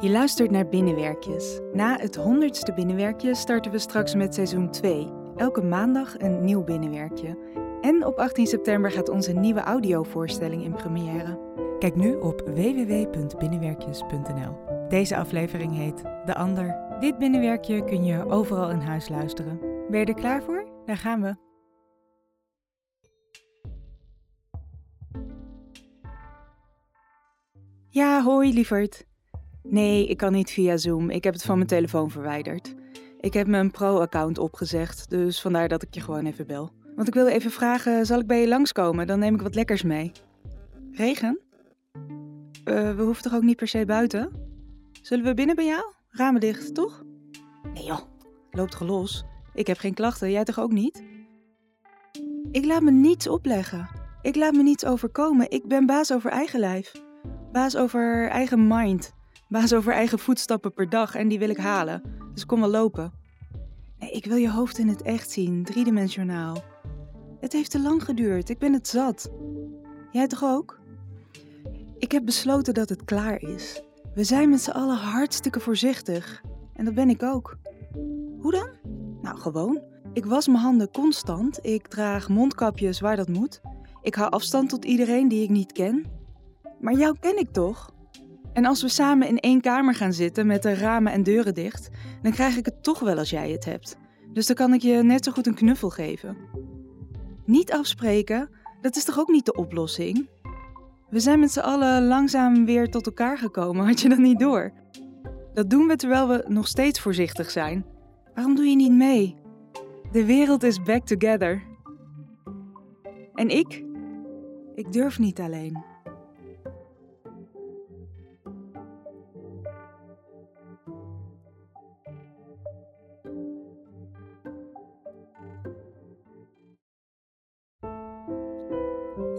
Je luistert naar Binnenwerkjes. Na het honderdste binnenwerkje starten we straks met seizoen 2. Elke maandag een nieuw binnenwerkje. En op 18 september gaat onze nieuwe audiovoorstelling in première. Kijk nu op www.binnenwerkjes.nl. Deze aflevering heet De Ander. Dit binnenwerkje kun je overal in huis luisteren. Ben je er klaar voor? Daar gaan we. Ja, hoi lieverd. Nee, ik kan niet via Zoom. Ik heb het van mijn telefoon verwijderd. Ik heb mijn pro-account opgezegd, dus vandaar dat ik je gewoon even bel. Want ik wilde even vragen, zal ik bij je langskomen? Dan neem ik wat lekkers mee. Regen? Eh, we hoeven toch ook niet per se buiten? Zullen we binnen bij jou? Ramen dicht, toch? Nee joh, loopt toch los? Ik heb geen klachten, jij toch ook niet? Ik laat me niets opleggen. Ik laat me niets overkomen. Ik ben baas over eigen lijf. Baas over eigen mind. Baas over eigen voetstappen per dag en die wil ik halen. Dus kom wel lopen. Nee, ik wil je hoofd in het echt zien, driedimensionaal. Het heeft te lang geduurd, ik ben het zat. Jij toch ook? Ik heb besloten dat het klaar is. We zijn met z'n allen hartstikke voorzichtig. En dat ben ik ook. Hoe dan? Nou, gewoon. Ik was mijn handen constant. Ik draag mondkapjes waar dat moet. Ik hou afstand tot iedereen die ik niet ken. Maar jou ken ik toch? En als we samen in één kamer gaan zitten met de ramen en deuren dicht, dan krijg ik het toch wel als jij het hebt. Dus dan kan ik je net zo goed een knuffel geven. Niet afspreken, dat is toch ook niet de oplossing? We zijn met z'n allen langzaam weer tot elkaar gekomen, had je dat niet door? Dat doen we terwijl we nog steeds voorzichtig zijn. Waarom doe je niet mee? De wereld is back together. En ik? Ik durf niet alleen.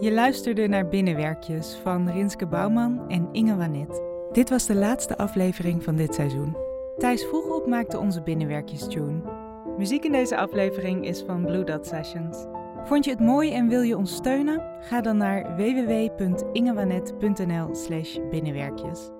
Je luisterde naar Binnenwerkjes van Rinske Bouwman en Inge Wanet. Dit was de laatste aflevering van dit seizoen. Thijs Vroegop maakte onze Binnenwerkjes-tune. Muziek in deze aflevering is van Blue Dot Sessions. Vond je het mooi en wil je ons steunen? Ga dan naar www.ingewanet.nl slash binnenwerkjes.